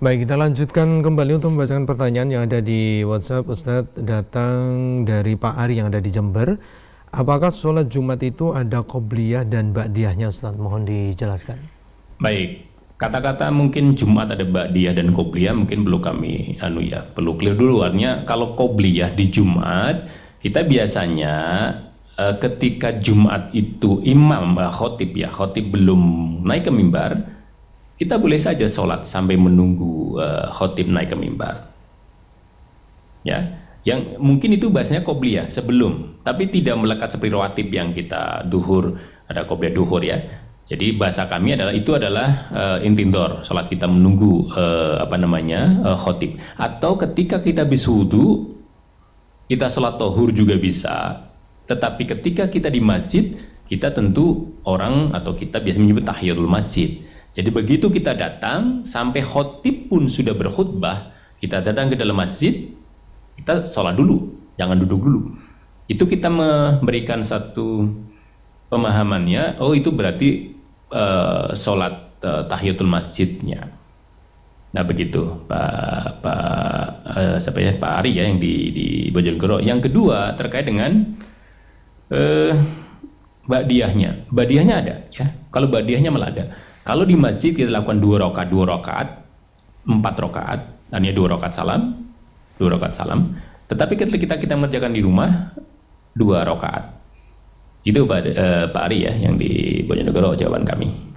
Baik, kita lanjutkan kembali untuk membacakan pertanyaan yang ada di WhatsApp. Ustadz datang dari Pak Ari yang ada di Jember. Apakah sholat Jumat itu ada qobliyah dan ba'diyahnya Ustadz? Mohon dijelaskan. Baik, kata-kata mungkin Jumat ada ba'diyah dan qobliyah mungkin perlu kami anu ya, perlu clear dulu artinya kalau qobliyah di Jumat kita biasanya uh, ketika Jumat itu imam uh, khotib ya, khotib belum naik ke mimbar, kita boleh saja sholat sampai menunggu uh, khotib naik ke mimbar. Ya, yang mungkin itu bahasanya qobliyah sebelum, tapi tidak melekat seperti rawatib yang kita duhur ada qobliyah duhur ya. Jadi bahasa kami adalah itu adalah uh, intindor, sholat kita menunggu uh, apa namanya uh, khotib. Atau ketika kita bisudu, kita sholat tohur juga bisa. Tetapi ketika kita di masjid, kita tentu orang atau kita biasa menyebut tahiyatul masjid. Jadi begitu kita datang sampai khotib pun sudah berkhutbah, kita datang ke dalam masjid, kita sholat dulu, jangan duduk dulu. Itu kita memberikan satu pemahamannya, oh itu berarti uh, sholat uh, tahiyatul masjidnya. Nah begitu Pak Pak uh, siapa ya Pak Ari ya yang di di Bojonegoro. Yang kedua terkait dengan uh, badiahnya. Badiahnya ada ya. Kalau badiahnya malah ada kalau di masjid kita lakukan dua rakaat, dua rakaat, empat rakaat, dan ya dua rakaat salam, dua rakaat salam. Tetapi ketika kita kita mengerjakan di rumah dua rakaat. Itu Pak, uh, Pak Ari ya yang di Bojonegoro jawaban kami.